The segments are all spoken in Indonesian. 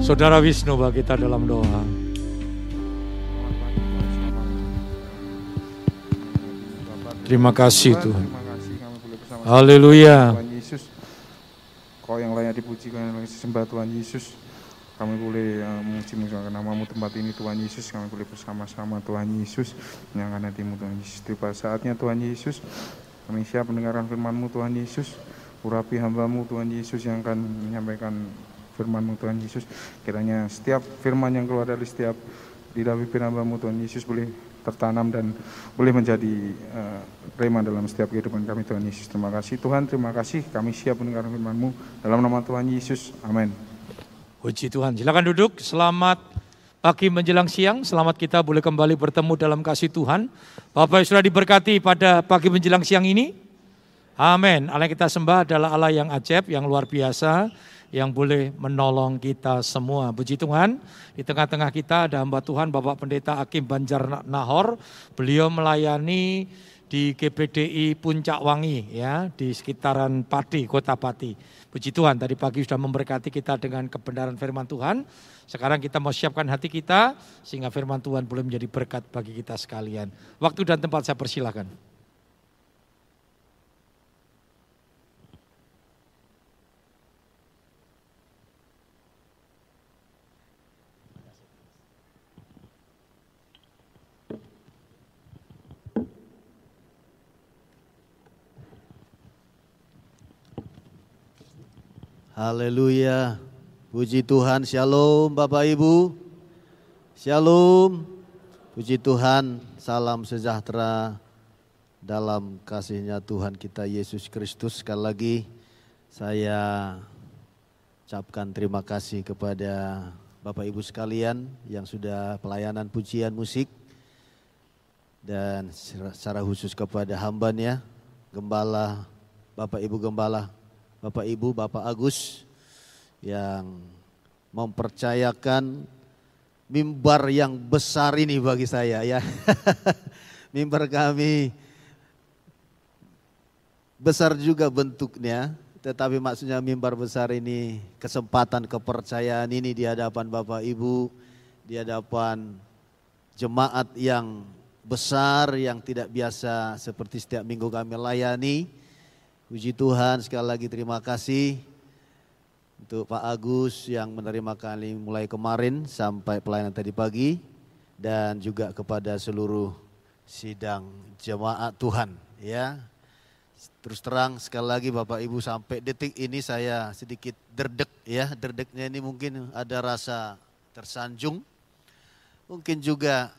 Saudara Wisnu bagi kita dalam doa. Terima kasih Tuhan. Haleluya. Tuhan Yesus. Kau yang layak dipuji, kau yang layak disembah Tuhan Yesus. Kami boleh uh, memuji mengucapkan namamu tempat ini Tuhan Yesus. Kami boleh bersama-sama Tuhan Yesus. Menyangkan hatimu Tuhan Yesus. Tiba saatnya Tuhan Yesus. Kami siap mendengarkan firmanmu Tuhan Yesus. Urapi hambamu Tuhan Yesus yang akan menyampaikan firmanmu Tuhan Yesus. Kiranya setiap firman yang keluar dari setiap lidah bibir hambamu Tuhan Yesus boleh tertanam dan boleh menjadi uh, rema dalam setiap kehidupan kami Tuhan Yesus. Terima kasih Tuhan, terima kasih kami siap mendengar firman-Mu dalam nama Tuhan Yesus. Amin. Puji Tuhan. Silakan duduk. Selamat pagi menjelang siang. Selamat kita boleh kembali bertemu dalam kasih Tuhan. Bapak sudah diberkati pada pagi menjelang siang ini. Amin. Allah yang kita sembah adalah Allah yang ajaib, yang luar biasa yang boleh menolong kita semua. Puji Tuhan, di tengah-tengah kita ada hamba Tuhan Bapak Pendeta Akim Banjar Nahor. Beliau melayani di GPDI Puncak Wangi ya, di sekitaran Pati, Kota Pati. Puji Tuhan, tadi pagi sudah memberkati kita dengan kebenaran firman Tuhan. Sekarang kita mau siapkan hati kita sehingga firman Tuhan boleh menjadi berkat bagi kita sekalian. Waktu dan tempat saya persilakan. Haleluya. Puji Tuhan, Shalom Bapak Ibu. Shalom. Puji Tuhan, salam sejahtera dalam kasihnya Tuhan kita Yesus Kristus. Sekali lagi saya ucapkan terima kasih kepada Bapak Ibu sekalian yang sudah pelayanan pujian musik. Dan secara khusus kepada hambanya, Gembala, Bapak Ibu Gembala Bapak Ibu, Bapak Agus yang mempercayakan mimbar yang besar ini bagi saya ya. mimbar kami besar juga bentuknya, tetapi maksudnya mimbar besar ini kesempatan kepercayaan ini di hadapan Bapak Ibu, di hadapan jemaat yang besar yang tidak biasa seperti setiap minggu kami layani Puji Tuhan sekali lagi terima kasih untuk Pak Agus yang menerima kami mulai kemarin sampai pelayanan tadi pagi dan juga kepada seluruh sidang jemaat Tuhan ya. Terus terang sekali lagi Bapak Ibu sampai detik ini saya sedikit derdek ya, derdeknya ini mungkin ada rasa tersanjung. Mungkin juga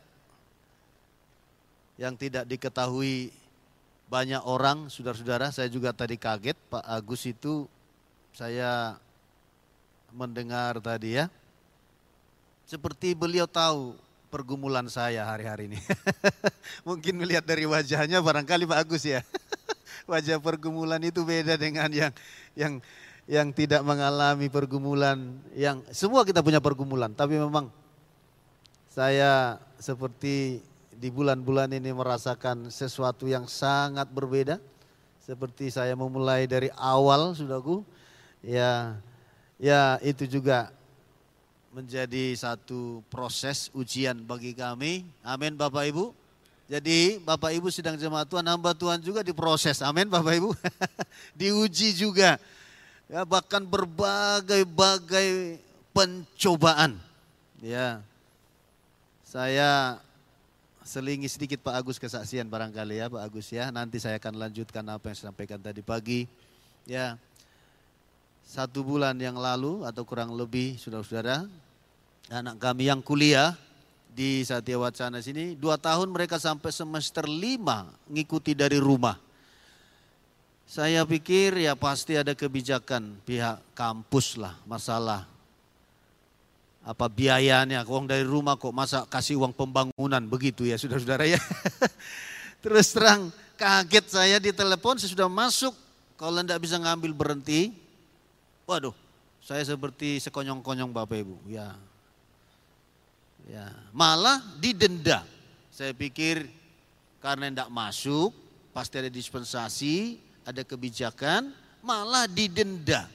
yang tidak diketahui banyak orang, saudara-saudara, saya juga tadi kaget Pak Agus itu saya mendengar tadi ya. Seperti beliau tahu pergumulan saya hari-hari ini. Mungkin melihat dari wajahnya barangkali Pak Agus ya. Wajah pergumulan itu beda dengan yang yang yang tidak mengalami pergumulan yang semua kita punya pergumulan, tapi memang saya seperti di bulan-bulan ini merasakan sesuatu yang sangat berbeda. Seperti saya memulai dari awal, saudaraku. Ya, ya itu juga menjadi satu proses ujian bagi kami. Amin Bapak Ibu. Jadi Bapak Ibu sedang jemaat Tuhan, hamba Tuhan juga diproses. Amin Bapak Ibu. Diuji juga. Ya, bahkan berbagai-bagai pencobaan. Ya. Saya selingi sedikit Pak Agus kesaksian barangkali ya Pak Agus ya. Nanti saya akan lanjutkan apa yang saya sampaikan tadi pagi. Ya, satu bulan yang lalu atau kurang lebih saudara-saudara, anak kami yang kuliah di Satya Wacana sini, dua tahun mereka sampai semester lima ngikuti dari rumah. Saya pikir ya pasti ada kebijakan pihak kampus lah masalah apa biayanya, uang dari rumah kok masa kasih uang pembangunan begitu ya saudara-saudara ya. Terus terang kaget saya di telepon saya sudah masuk, kalau tidak bisa ngambil berhenti, waduh saya seperti sekonyong-konyong Bapak Ibu. Ya, ya malah didenda. Saya pikir karena tidak masuk, pasti ada dispensasi, ada kebijakan, malah didenda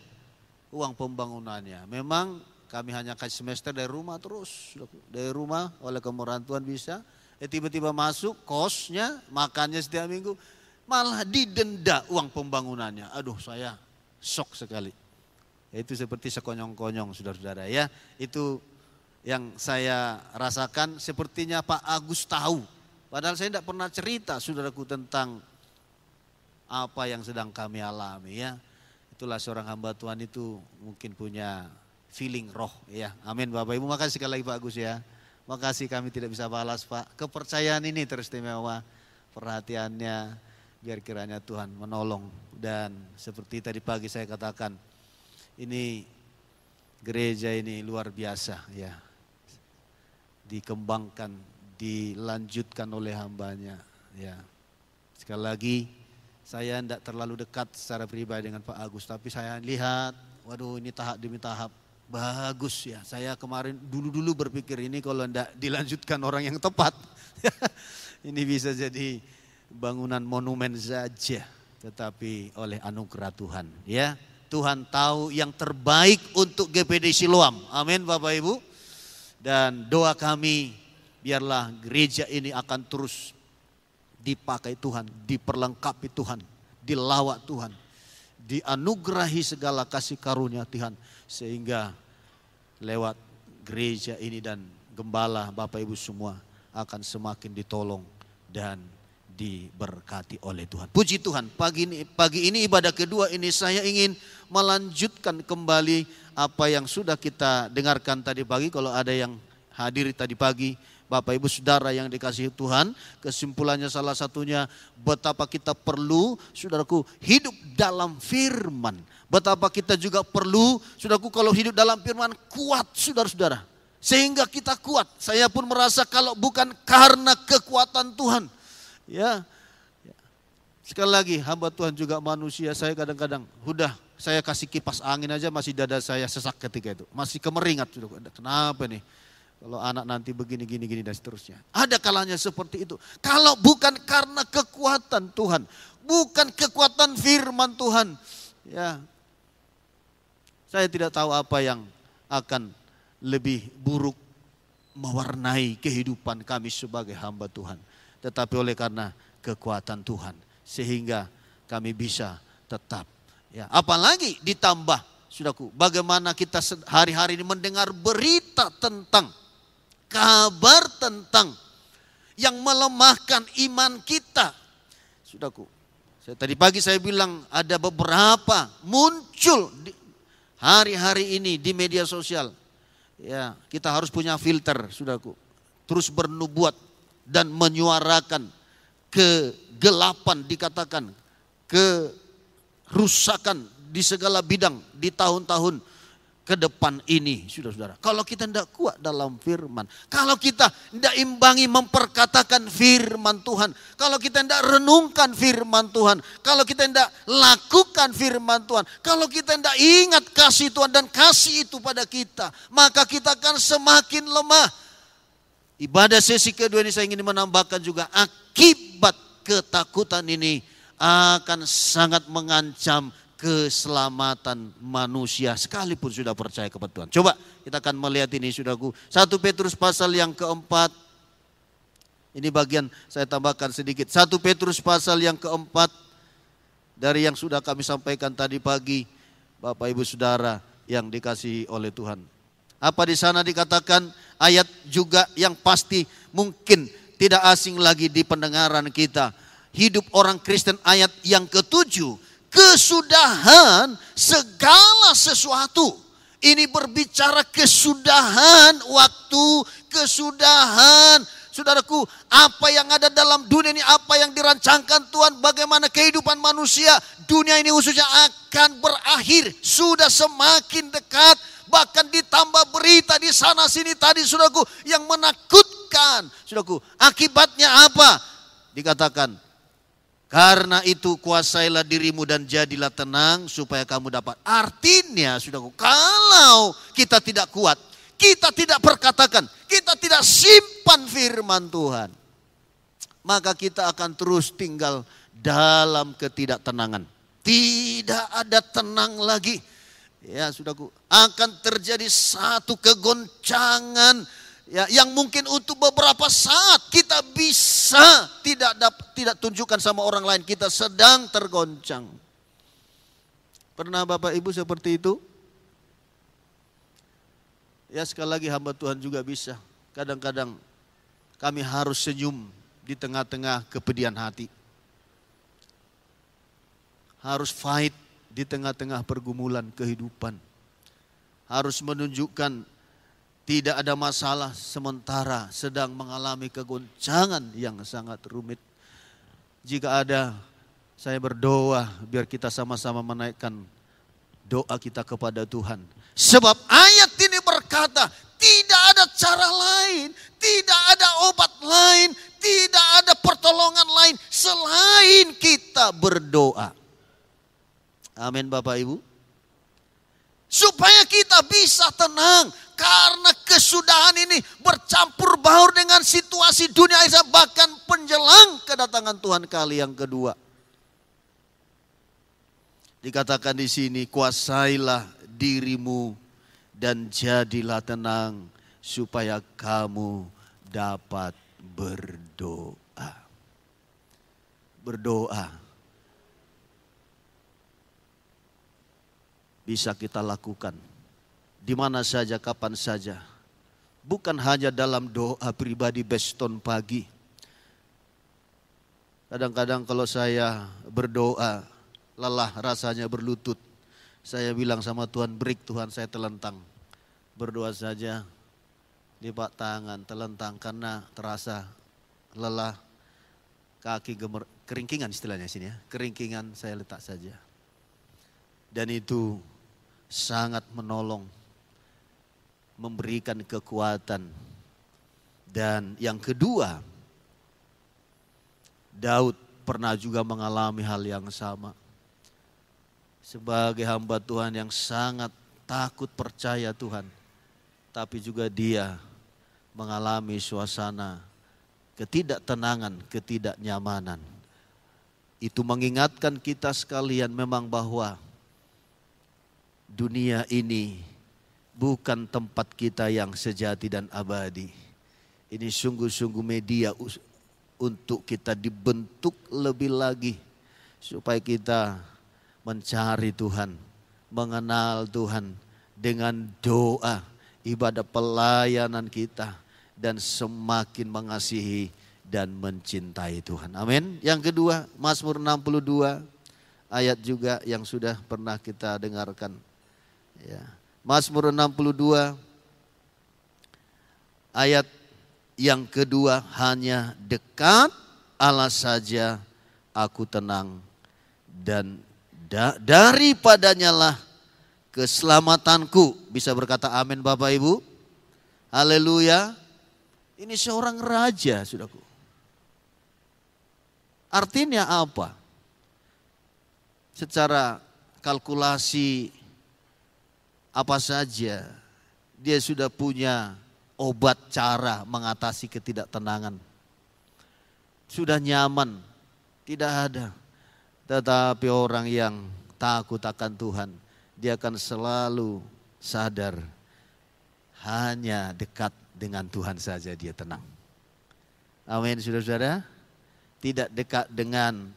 uang pembangunannya. Memang kami hanya kasih semester dari rumah terus. Dari rumah oleh kemurahan Tuhan bisa. Eh tiba-tiba masuk kosnya, makannya setiap minggu. Malah didenda uang pembangunannya. Aduh saya shock sekali. Itu seperti sekonyong-konyong saudara-saudara ya. Itu yang saya rasakan sepertinya Pak Agus tahu. Padahal saya tidak pernah cerita saudaraku tentang apa yang sedang kami alami ya. Itulah seorang hamba Tuhan itu mungkin punya feeling roh ya. Amin Bapak Ibu. Makasih sekali lagi Pak Agus ya. Makasih kami tidak bisa balas Pak. Kepercayaan ini teristimewa. Perhatiannya biar kiranya Tuhan menolong. Dan seperti tadi pagi saya katakan ini gereja ini luar biasa ya dikembangkan, dilanjutkan oleh hambanya. Ya. Sekali lagi, saya tidak terlalu dekat secara pribadi dengan Pak Agus, tapi saya lihat, waduh ini tahap demi tahap, bagus ya. Saya kemarin dulu-dulu berpikir ini kalau tidak dilanjutkan orang yang tepat, ini bisa jadi bangunan monumen saja, tetapi oleh anugerah Tuhan. Ya, Tuhan tahu yang terbaik untuk GPD Siloam. Amin Bapak Ibu. Dan doa kami biarlah gereja ini akan terus dipakai Tuhan, diperlengkapi Tuhan, dilawat Tuhan, dianugerahi segala kasih karunia Tuhan sehingga lewat gereja ini dan gembala Bapak Ibu semua akan semakin ditolong dan diberkati oleh Tuhan. Puji Tuhan, pagi ini pagi ini ibadah kedua ini saya ingin melanjutkan kembali apa yang sudah kita dengarkan tadi pagi. Kalau ada yang hadir tadi pagi, Bapak Ibu Saudara yang dikasihi Tuhan, kesimpulannya salah satunya betapa kita perlu, saudaraku, hidup dalam firman. Betapa kita juga perlu, saudaraku, kalau hidup dalam firman kuat, saudara-saudara. Sehingga kita kuat. Saya pun merasa kalau bukan karena kekuatan Tuhan. Ya, Sekali lagi hamba Tuhan juga manusia saya kadang-kadang udah saya kasih kipas angin aja masih dada saya sesak ketika itu. Masih kemeringat. Kenapa nih? Kalau anak nanti begini, gini, gini dan seterusnya. Ada kalanya seperti itu. Kalau bukan karena kekuatan Tuhan. Bukan kekuatan firman Tuhan. Ya, saya tidak tahu apa yang akan lebih buruk mewarnai kehidupan kami sebagai hamba Tuhan. Tetapi oleh karena kekuatan Tuhan sehingga kami bisa tetap. Ya, apalagi ditambah, sudahku, bagaimana kita hari-hari ini mendengar berita tentang kabar tentang yang melemahkan iman kita. Sudahku, saya tadi pagi saya bilang ada beberapa muncul hari-hari ini di media sosial. Ya, kita harus punya filter, sudahku. Terus bernubuat dan menyuarakan kegelapan dikatakan, kerusakan di segala bidang di tahun-tahun ke depan ini, saudara-saudara. Kalau kita tidak kuat dalam firman, kalau kita tidak imbangi memperkatakan firman Tuhan, kalau kita tidak renungkan firman Tuhan, kalau kita tidak lakukan firman Tuhan, kalau kita tidak ingat kasih Tuhan dan kasih itu pada kita, maka kita akan semakin lemah. Ibadah sesi kedua ini saya ingin menambahkan juga akibat ketakutan ini akan sangat mengancam keselamatan manusia sekalipun sudah percaya kepada Tuhan. Coba kita akan melihat ini saudaraku. Satu Petrus pasal yang keempat. Ini bagian saya tambahkan sedikit. Satu Petrus pasal yang keempat dari yang sudah kami sampaikan tadi pagi. Bapak Ibu Saudara yang dikasihi oleh Tuhan. Apa di sana dikatakan ayat juga yang pasti mungkin tidak asing lagi di pendengaran kita. Hidup orang Kristen ayat yang ketujuh. Kesudahan segala sesuatu. Ini berbicara kesudahan waktu, kesudahan Saudaraku, apa yang ada dalam dunia ini, apa yang dirancangkan Tuhan, bagaimana kehidupan manusia, dunia ini khususnya akan berakhir, sudah semakin dekat, bahkan ditambah berita di sana sini tadi, saudaraku, yang menakutkan, saudaraku. Akibatnya apa? Dikatakan, karena itu kuasailah dirimu dan jadilah tenang supaya kamu dapat. Artinya, saudaraku, kalau kita tidak kuat, kita tidak perkatakan, kita tidak simpan firman Tuhan, maka kita akan terus tinggal dalam ketidaktenangan. Tidak ada tenang lagi. Ya, sudahku, akan terjadi satu kegoncangan ya yang mungkin untuk beberapa saat kita bisa tidak dapat tidak tunjukkan sama orang lain kita sedang tergoncang. Pernah Bapak Ibu seperti itu? Ya sekali lagi hamba Tuhan juga bisa. Kadang-kadang kami harus senyum di tengah-tengah kepedihan hati. Harus fight di tengah-tengah pergumulan kehidupan. Harus menunjukkan tidak ada masalah sementara sedang mengalami kegoncangan yang sangat rumit. Jika ada, saya berdoa biar kita sama-sama menaikkan doa kita kepada Tuhan. Sebab ayat ini berkata, tidak ada cara lain, tidak ada obat lain, tidak ada pertolongan lain selain kita berdoa. Amin Bapak Ibu. Supaya kita bisa tenang karena kesudahan ini bercampur baur dengan situasi dunia ini bahkan penjelang kedatangan Tuhan kali yang kedua. Dikatakan di sini kuasailah dirimu dan jadilah tenang supaya kamu dapat berdoa. Berdoa bisa kita lakukan. Di mana saja, kapan saja. Bukan hanya dalam doa pribadi beston pagi. Kadang-kadang kalau saya berdoa, lelah rasanya berlutut. Saya bilang sama Tuhan, break Tuhan saya telentang. Berdoa saja, lipat tangan, telentang karena terasa lelah, kaki gemer, keringkingan istilahnya sini ya, keringkingan saya letak saja. Dan itu sangat menolong, memberikan kekuatan. Dan yang kedua, Daud pernah juga mengalami hal yang sama. Sebagai hamba Tuhan yang sangat takut percaya Tuhan, tapi juga dia mengalami suasana ketidaktenangan, ketidaknyamanan. Itu mengingatkan kita sekalian memang bahwa dunia ini bukan tempat kita yang sejati dan abadi. Ini sungguh-sungguh media untuk kita dibentuk lebih lagi supaya kita mencari Tuhan, mengenal Tuhan dengan doa, ibadah pelayanan kita dan semakin mengasihi dan mencintai Tuhan. Amin. Yang kedua, Mazmur 62 ayat juga yang sudah pernah kita dengarkan Ya. Mazmur 62 ayat yang kedua hanya dekat Allah saja aku tenang dan da daripadanya lah keselamatanku. Bisa berkata amin Bapak Ibu? Haleluya. Ini seorang raja, sudahku. Artinya apa? Secara kalkulasi apa saja, dia sudah punya obat cara mengatasi ketidaktenangan. Sudah nyaman, tidak ada. Tetapi orang yang takut akan Tuhan, dia akan selalu sadar hanya dekat dengan Tuhan saja dia tenang. Amin, saudara-saudara. Tidak dekat dengan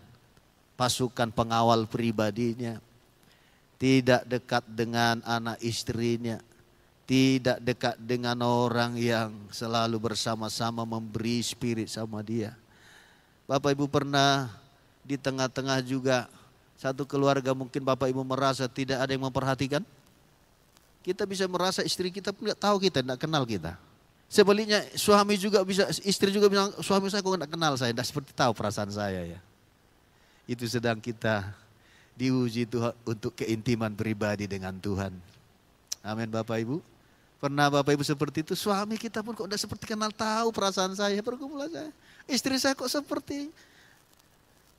pasukan pengawal pribadinya, tidak dekat dengan anak istrinya, tidak dekat dengan orang yang selalu bersama-sama memberi spirit sama dia. Bapak Ibu pernah di tengah-tengah juga satu keluarga mungkin Bapak Ibu merasa tidak ada yang memperhatikan? Kita bisa merasa istri kita tidak tahu kita, tidak kenal kita. Sebaliknya suami juga bisa, istri juga bilang suami saya kok tidak kenal saya, tidak seperti tahu perasaan saya ya. Itu sedang kita diuji Tuhan untuk keintiman pribadi dengan Tuhan. Amin Bapak Ibu. Pernah Bapak Ibu seperti itu, suami kita pun kok udah seperti kenal tahu perasaan saya, pergumulan saya. Istri saya kok seperti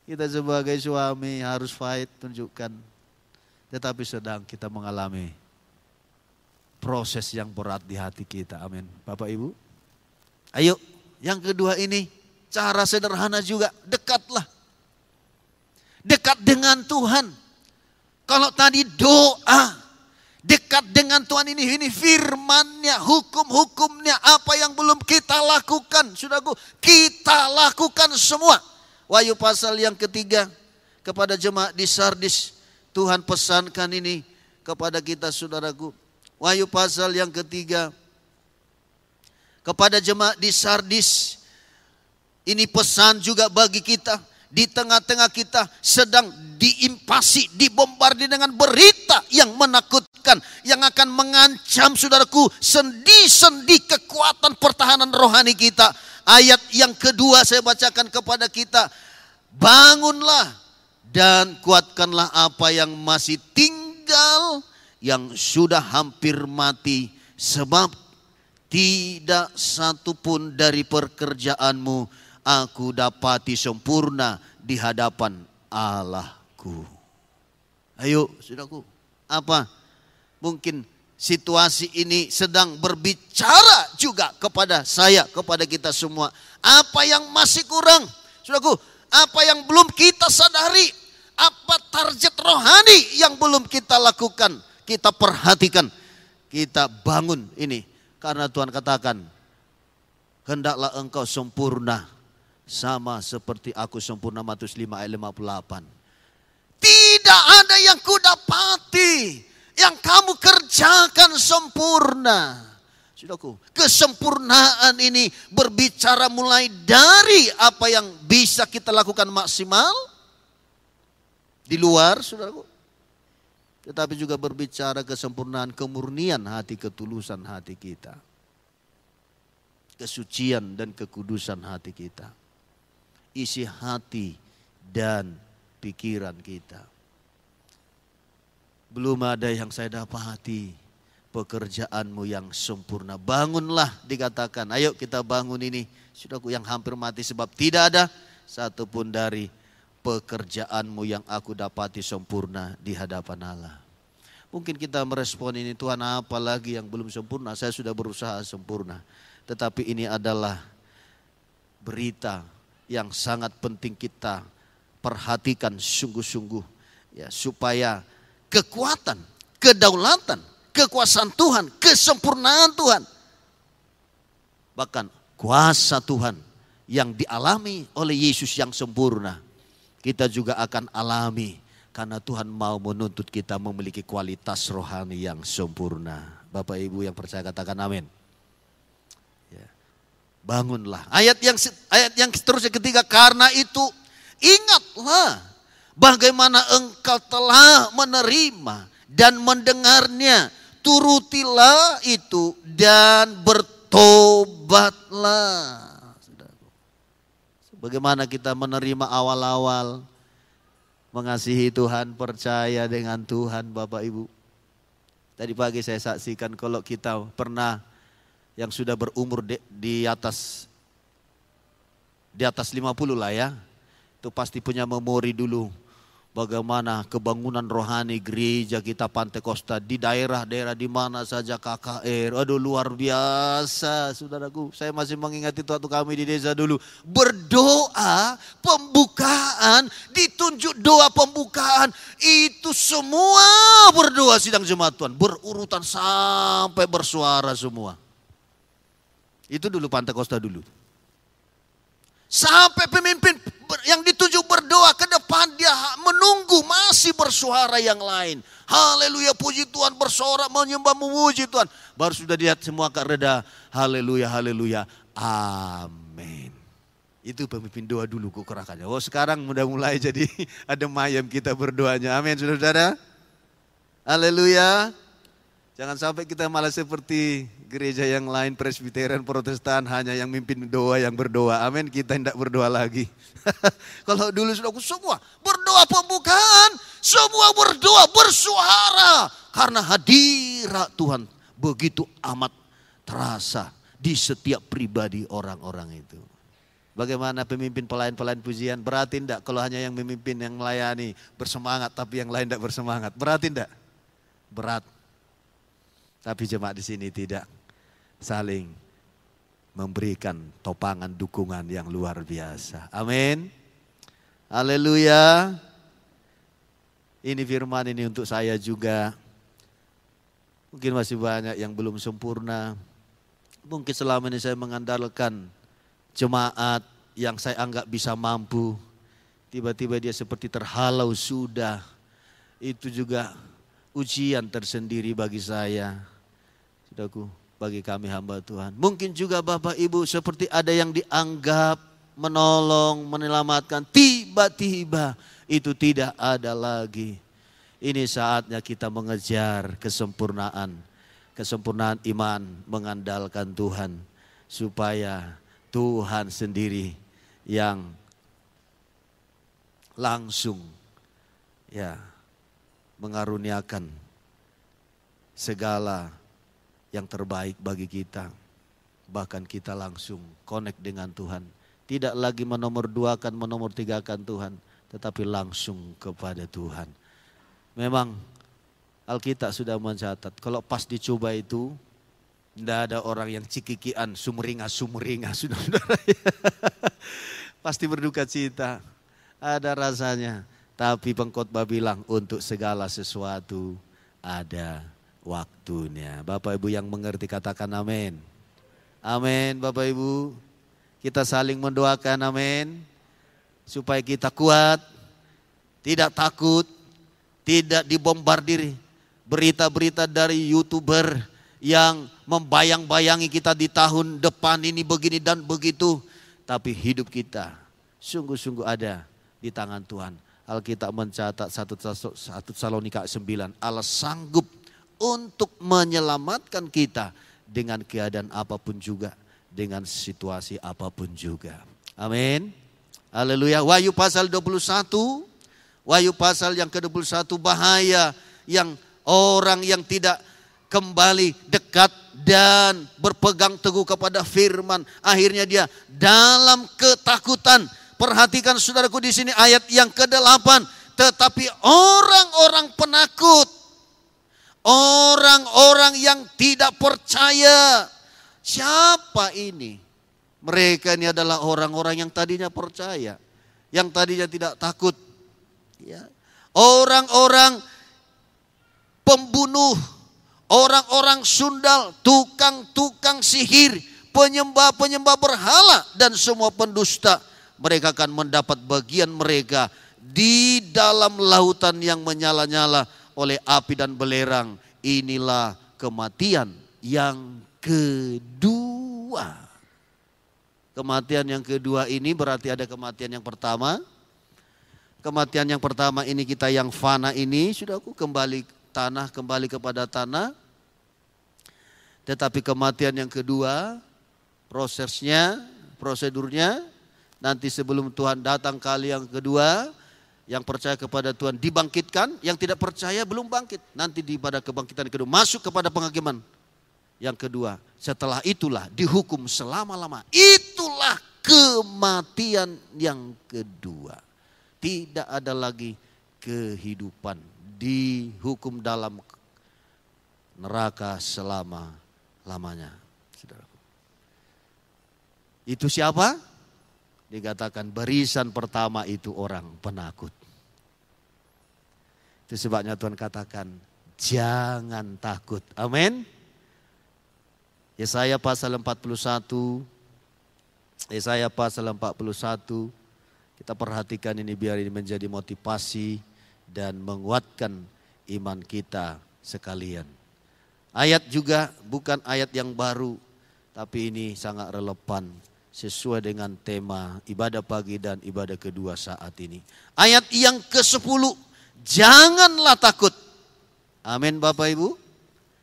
kita sebagai suami harus fight, tunjukkan. Tetapi sedang kita mengalami proses yang berat di hati kita. Amin. Bapak Ibu. Ayo, yang kedua ini cara sederhana juga, dekatlah dekat dengan Tuhan. Kalau tadi doa, dekat dengan Tuhan ini, ini firmannya, hukum-hukumnya, apa yang belum kita lakukan, saudaraku, kita lakukan semua. Wahyu pasal yang ketiga, kepada jemaat di Sardis, Tuhan pesankan ini kepada kita saudaraku. Wahyu pasal yang ketiga, kepada jemaat di Sardis, ini pesan juga bagi kita, di tengah-tengah kita sedang diimpasi, dibombardir dengan berita yang menakutkan, yang akan mengancam saudaraku sendi-sendi kekuatan pertahanan rohani kita. Ayat yang kedua saya bacakan kepada kita, bangunlah dan kuatkanlah apa yang masih tinggal, yang sudah hampir mati, sebab tidak satu pun dari pekerjaanmu aku dapati sempurna di hadapan Allah aku. Ayo, saudaraku. Apa? Mungkin situasi ini sedang berbicara juga kepada saya, kepada kita semua. Apa yang masih kurang? Saudaraku, apa yang belum kita sadari? Apa target rohani yang belum kita lakukan? Kita perhatikan, kita bangun ini. Karena Tuhan katakan, hendaklah engkau sempurna sama seperti aku sempurna Matius 5 ayat 58. Tidak ada yang kudapati yang kamu kerjakan sempurna. Saudaraku, kesempurnaan ini berbicara mulai dari apa yang bisa kita lakukan maksimal di luar, saudaraku. Tetapi juga berbicara kesempurnaan kemurnian hati, ketulusan hati kita. Kesucian dan kekudusan hati kita. Isi hati dan pikiran kita. Belum ada yang saya dapati pekerjaanmu yang sempurna. Bangunlah dikatakan, ayo kita bangun ini. Sudahku yang hampir mati sebab tidak ada satupun dari pekerjaanmu yang aku dapati sempurna di hadapan Allah. Mungkin kita merespon ini Tuhan apa lagi yang belum sempurna, saya sudah berusaha sempurna. Tetapi ini adalah berita yang sangat penting kita perhatikan sungguh-sungguh ya supaya kekuatan, kedaulatan, kekuasaan Tuhan, kesempurnaan Tuhan bahkan kuasa Tuhan yang dialami oleh Yesus yang sempurna kita juga akan alami karena Tuhan mau menuntut kita memiliki kualitas rohani yang sempurna. Bapak Ibu yang percaya katakan amin. Bangunlah. Ayat yang ayat yang seterusnya ketiga karena itu Ingatlah bagaimana engkau telah menerima dan mendengarnya. Turutilah itu dan bertobatlah. Bagaimana kita menerima awal-awal mengasihi Tuhan, percaya dengan Tuhan Bapak Ibu. Tadi pagi saya saksikan kalau kita pernah yang sudah berumur di, di atas di atas 50 lah ya itu pasti punya memori dulu bagaimana kebangunan rohani gereja kita Pantai Costa di daerah-daerah di mana saja KKR. Aduh luar biasa saudaraku. Saya masih mengingat itu waktu kami di desa dulu. Berdoa pembukaan, ditunjuk doa pembukaan. Itu semua berdoa sidang jemaat Tuhan. Berurutan sampai bersuara semua. Itu dulu Pantai Costa dulu. Sampai pemimpin yang ditunjuk berdoa ke depan dia menunggu masih bersuara yang lain. Haleluya puji Tuhan bersorak menyembah memuji Tuhan. Baru sudah lihat semua akan reda. Haleluya haleluya. Amin. Itu pemimpin doa dulu kukerakannya. Oh sekarang udah mulai jadi ada mayam kita berdoanya. Amin saudara-saudara. Haleluya. Jangan sampai kita malah seperti gereja yang lain, presbiteran, protestan, hanya yang mimpin doa, yang berdoa. Amin, kita tidak berdoa lagi. Kalau dulu sudah aku semua berdoa pembukaan, semua berdoa, bersuara. Karena hadirat Tuhan begitu amat terasa di setiap pribadi orang-orang itu. Bagaimana pemimpin pelayan-pelayan pujian? Berarti tidak kalau hanya yang memimpin yang melayani bersemangat tapi yang lain tidak bersemangat? Berarti tidak? Berat. Tapi jemaat di sini tidak saling memberikan topangan dukungan yang luar biasa. Amin. Haleluya. Ini firman ini untuk saya juga. Mungkin masih banyak yang belum sempurna. Mungkin selama ini saya mengandalkan jemaat yang saya anggap bisa mampu. Tiba-tiba dia seperti terhalau sudah. Itu juga ujian tersendiri bagi saya. Saudaraku, bagi kami hamba Tuhan. Mungkin juga Bapak Ibu seperti ada yang dianggap menolong, menyelamatkan. Tiba-tiba itu tidak ada lagi. Ini saatnya kita mengejar kesempurnaan. Kesempurnaan iman mengandalkan Tuhan. Supaya Tuhan sendiri yang langsung ya mengaruniakan segala yang terbaik bagi kita. Bahkan kita langsung connect dengan Tuhan. Tidak lagi menomor duakan, menomor tigakan Tuhan. Tetapi langsung kepada Tuhan. Memang Alkitab sudah mencatat. Kalau pas dicoba itu, tidak ada orang yang cikikian, sumringah-sumringah. Saudara-saudara. Pasti berduka cita. Ada rasanya. Tapi pengkhotbah bilang untuk segala sesuatu ada waktunya. Bapak Ibu yang mengerti katakan amin. Amin Bapak Ibu. Kita saling mendoakan amin. Supaya kita kuat, tidak takut, tidak dibombardir berita-berita dari youtuber yang membayang-bayangi kita di tahun depan ini begini dan begitu. Tapi hidup kita sungguh-sungguh ada di tangan Tuhan Alkitab mencatat 1 Salonika 9. Allah sanggup untuk menyelamatkan kita dengan keadaan apa pun juga. Dengan situasi apa pun juga. Amin. Haleluya. Wahyu pasal 21. Wahyu pasal yang ke-21 bahaya yang orang yang tidak kembali dekat dan berpegang teguh kepada firman. Akhirnya dia dalam ketakutan Perhatikan saudaraku di sini ayat yang ke-8. Tetapi orang-orang penakut, orang-orang yang tidak percaya, siapa ini? Mereka ini adalah orang-orang yang tadinya percaya, yang tadinya tidak takut. Ya. Orang-orang pembunuh, orang-orang sundal, tukang-tukang sihir, penyembah-penyembah berhala dan semua pendusta mereka akan mendapat bagian mereka di dalam lautan yang menyala-nyala oleh api dan belerang. Inilah kematian yang kedua. Kematian yang kedua ini berarti ada kematian yang pertama. Kematian yang pertama ini kita yang fana ini, sudah aku kembali tanah, kembali kepada tanah. Tetapi kematian yang kedua, prosesnya, prosedurnya Nanti sebelum Tuhan datang kali yang kedua, yang percaya kepada Tuhan dibangkitkan, yang tidak percaya belum bangkit. Nanti di pada kebangkitan kedua masuk kepada penghakiman yang kedua. Setelah itulah dihukum selama-lama. Itulah kematian yang kedua. Tidak ada lagi kehidupan dihukum dalam neraka selama-lamanya. Itu siapa? dikatakan barisan pertama itu orang penakut. Itu sebabnya Tuhan katakan jangan takut. Amin. Yesaya pasal 41 Yesaya pasal 41 kita perhatikan ini biar ini menjadi motivasi dan menguatkan iman kita sekalian. Ayat juga bukan ayat yang baru tapi ini sangat relevan sesuai dengan tema ibadah pagi dan ibadah kedua saat ini. Ayat yang ke-10, janganlah takut. Amin Bapak Ibu.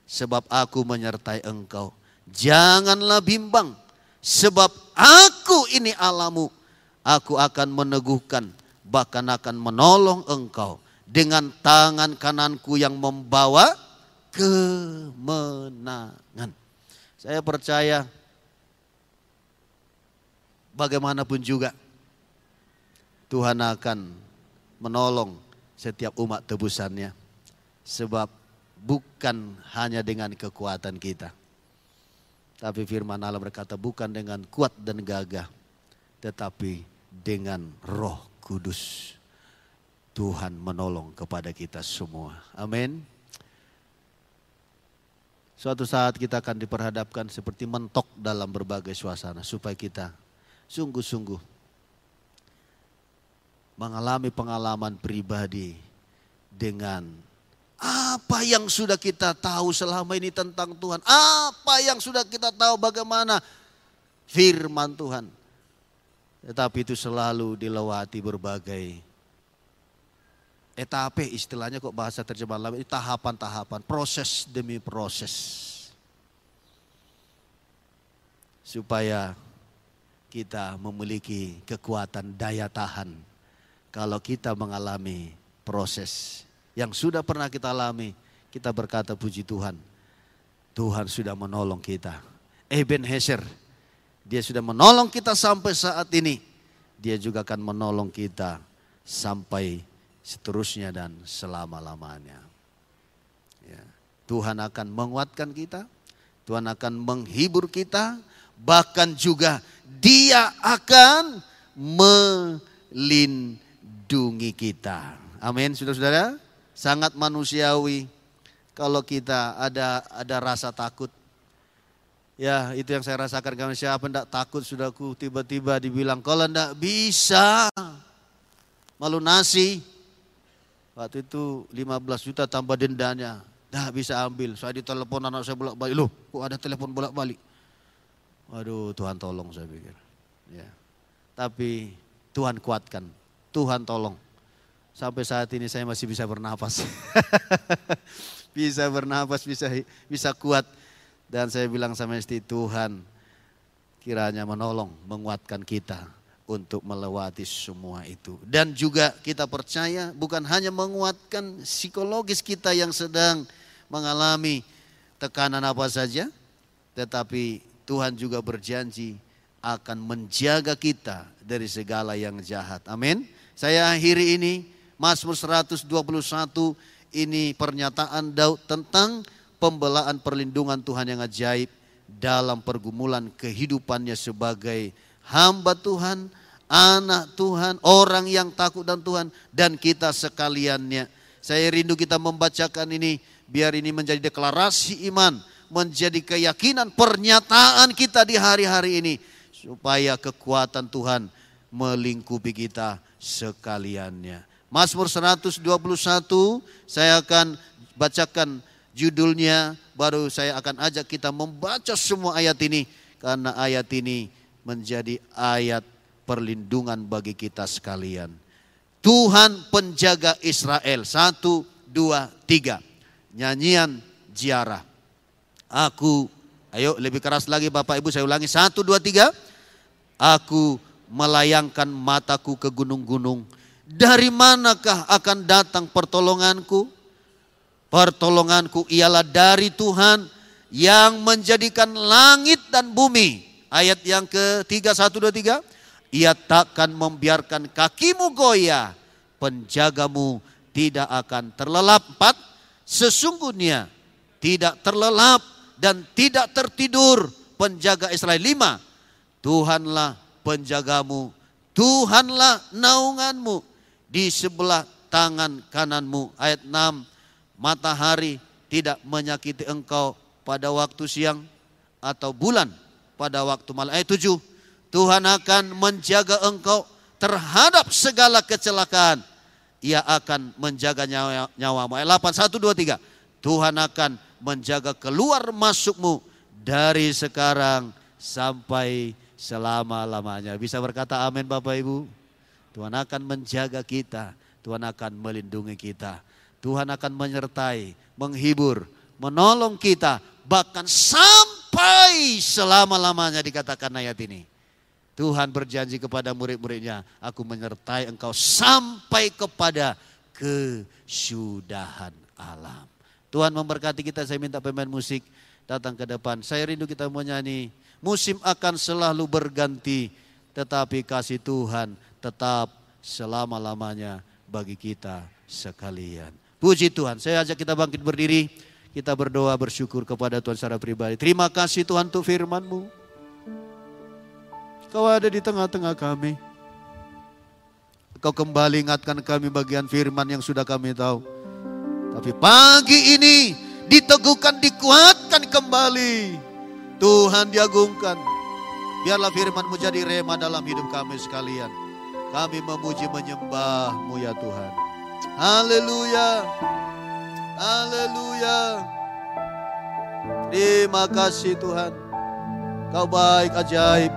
Sebab aku menyertai engkau. Janganlah bimbang. Sebab aku ini alamu. Aku akan meneguhkan, bahkan akan menolong engkau. Dengan tangan kananku yang membawa kemenangan. Saya percaya bagaimanapun juga Tuhan akan menolong setiap umat tebusannya. Sebab bukan hanya dengan kekuatan kita. Tapi firman Allah berkata bukan dengan kuat dan gagah. Tetapi dengan roh kudus. Tuhan menolong kepada kita semua. Amin. Suatu saat kita akan diperhadapkan seperti mentok dalam berbagai suasana supaya kita sungguh-sungguh mengalami pengalaman pribadi dengan apa yang sudah kita tahu selama ini tentang Tuhan? Apa yang sudah kita tahu bagaimana firman Tuhan? Tetapi itu selalu dilewati berbagai etape istilahnya kok bahasa terjemahan lain tahapan-tahapan, proses demi proses. Supaya kita memiliki kekuatan daya tahan kalau kita mengalami proses yang sudah pernah kita alami, kita berkata puji Tuhan. Tuhan sudah menolong kita. Eben Heser, dia sudah menolong kita sampai saat ini. Dia juga akan menolong kita sampai seterusnya dan selama-lamanya. Ya. Tuhan akan menguatkan kita, Tuhan akan menghibur kita, bahkan juga dia akan melindungi kita. Amin, saudara-saudara sangat manusiawi kalau kita ada ada rasa takut. Ya itu yang saya rasakan kami siapa tidak takut sudah ku tiba-tiba dibilang kalau tidak bisa malu nasi. Waktu itu 15 juta tambah dendanya. Dah bisa ambil. Saya ditelepon anak saya bolak-balik. Loh kok ada telepon bolak-balik. Waduh Tuhan tolong saya pikir. Ya. Tapi Tuhan kuatkan. Tuhan tolong. Sampai saat ini saya masih bisa bernapas. bisa bernapas, bisa bisa kuat. Dan saya bilang sama istri Tuhan kiranya menolong, menguatkan kita untuk melewati semua itu. Dan juga kita percaya bukan hanya menguatkan psikologis kita yang sedang mengalami tekanan apa saja, tetapi Tuhan juga berjanji akan menjaga kita dari segala yang jahat. Amin. Saya akhiri ini Mazmur 121 ini pernyataan Daud tentang pembelaan perlindungan Tuhan yang ajaib dalam pergumulan kehidupannya sebagai hamba Tuhan, anak Tuhan, orang yang takut dan Tuhan dan kita sekaliannya. Saya rindu kita membacakan ini biar ini menjadi deklarasi iman, menjadi keyakinan pernyataan kita di hari-hari ini supaya kekuatan Tuhan melingkupi kita sekaliannya. Mazmur 121 saya akan bacakan judulnya baru saya akan ajak kita membaca semua ayat ini karena ayat ini menjadi ayat perlindungan bagi kita sekalian. Tuhan penjaga Israel. Satu, dua, tiga. Nyanyian ziarah. Aku, ayo lebih keras lagi Bapak Ibu saya ulangi. Satu, dua, tiga. Aku melayangkan mataku ke gunung-gunung dari manakah akan datang pertolonganku? Pertolonganku ialah dari Tuhan yang menjadikan langit dan bumi. Ayat yang ketiga, satu, dua, tiga. Ia takkan membiarkan kakimu goyah. Penjagamu tidak akan terlelap. Empat, sesungguhnya tidak terlelap dan tidak tertidur penjaga Israel. Lima, Tuhanlah penjagamu, Tuhanlah naunganmu di sebelah tangan kananmu. Ayat 6, matahari tidak menyakiti engkau pada waktu siang atau bulan pada waktu malam. Ayat 7, Tuhan akan menjaga engkau terhadap segala kecelakaan. Ia akan menjaga nyawa, nyawamu. Ayat 8, 1, 2, 3. Tuhan akan menjaga keluar masukmu dari sekarang sampai selama-lamanya. Bisa berkata amin Bapak Ibu? Tuhan akan menjaga kita, Tuhan akan melindungi kita. Tuhan akan menyertai, menghibur, menolong kita, bahkan sampai selama-lamanya dikatakan ayat ini. Tuhan berjanji kepada murid-muridnya, aku menyertai engkau sampai kepada kesudahan alam. Tuhan memberkati kita, saya minta pemain musik datang ke depan. Saya rindu kita menyanyi, musim akan selalu berganti, tetapi kasih Tuhan tetap selama-lamanya bagi kita sekalian. Puji Tuhan, saya ajak kita bangkit berdiri, kita berdoa bersyukur kepada Tuhan secara pribadi. Terima kasih Tuhan untuk firman-Mu. Kau ada di tengah-tengah kami. Kau kembali ingatkan kami bagian firman yang sudah kami tahu. Tapi pagi ini diteguhkan, dikuatkan kembali. Tuhan diagungkan. Biarlah firman-Mu jadi rema dalam hidup kami sekalian. Kami memuji menyembah-Mu ya Tuhan. Haleluya. Haleluya. Terima kasih Tuhan. Kau baik ajaib.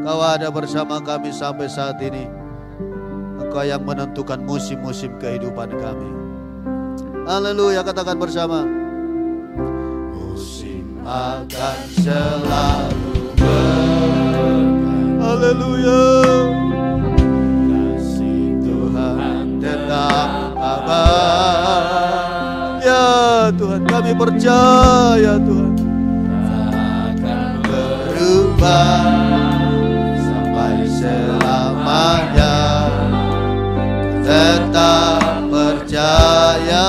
Kau ada bersama kami sampai saat ini. Engkau yang menentukan musim-musim kehidupan kami. Haleluya, katakan bersama. Akan selalu berganti. Haleluya. Kasih Tuhan tetap abadi. Ya Tuhan, kami percaya Tuhan. Akan berubah sampai selamanya. Tetap percaya.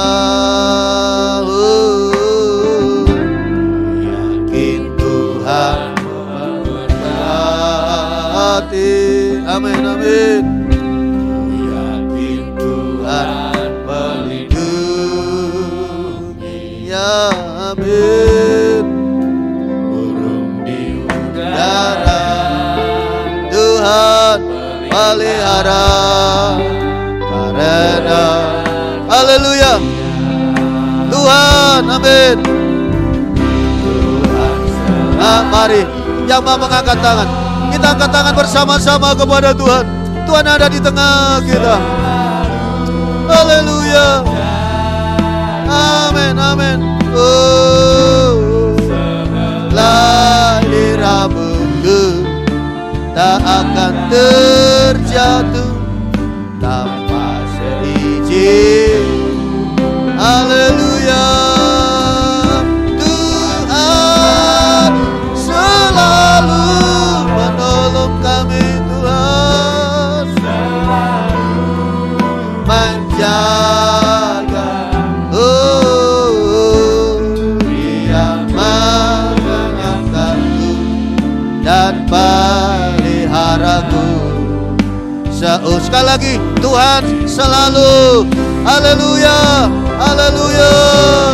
Pelihara. Karena Haleluya. Tuhan, amin. Nah, mari yang mau mengangkat tangan. Kita angkat tangan bersama-sama kepada Tuhan. Tuhan ada di tengah kita. Haleluya. Amin, amin. Oh, lahir rambutku tak akan terjatuh tanpa seizin. Haleluya. Seuh sekali lagi Tuhan selalu. Haleluya Haleluya.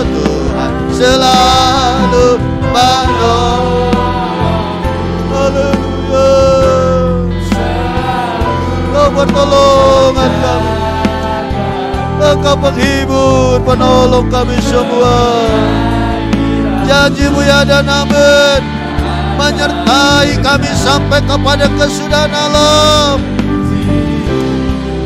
Tuhan selalu menolong. Haleluya. Kau pertolongan kami. Engkau penghibur penolong kami semua. Janjimu ya dan amin. Menyertai kami sampai kepada kesudahan alam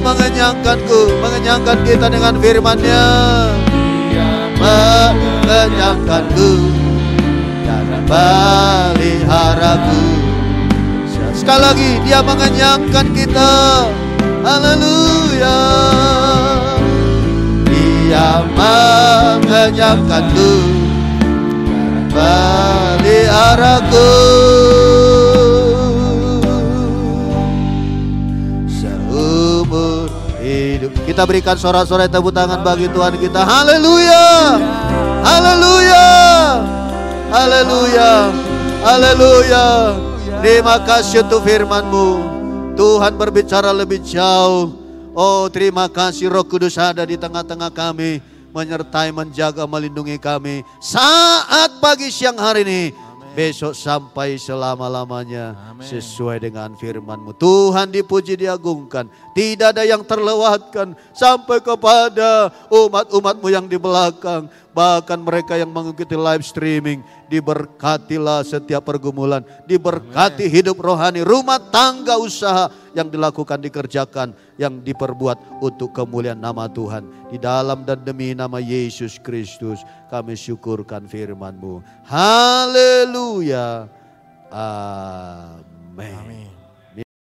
Dia mengenyangkanku Mengenyangkan kita dengan firman-Nya. Mengenyangkanku. Dan meliharaku Sekali lagi dia mengenyangkan kita. Haleluya. Dia mengenyangkanku. Dan meliharaku Kita berikan sorak-sorai tepuk tangan bagi Tuhan kita. Haleluya! Haleluya! Haleluya! Haleluya! Terima kasih untuk firmanmu. Tuhan berbicara lebih jauh. Oh terima kasih roh kudus ada di tengah-tengah kami Menyertai, menjaga, melindungi kami. Saat pagi siang hari ini Besok sampai selama-lamanya Sesuai dengan firmanmu. Tuhan dipuji diagungkan. Tidak ada yang terlewatkan Sampai kepada umat-umatmu yang di belakang Bahkan mereka yang mengikuti live streaming Diberkatilah setiap pergumulan. Diberkati hidup rohani Rumah tangga usaha yang dilakukan dikerjakan Yang diperbuat untuk kemuliaan nama Tuhan. Di dalam dan demi nama Yesus Kristus Kami syukurkan firman-Mu. Haleluya. Amin. Amin.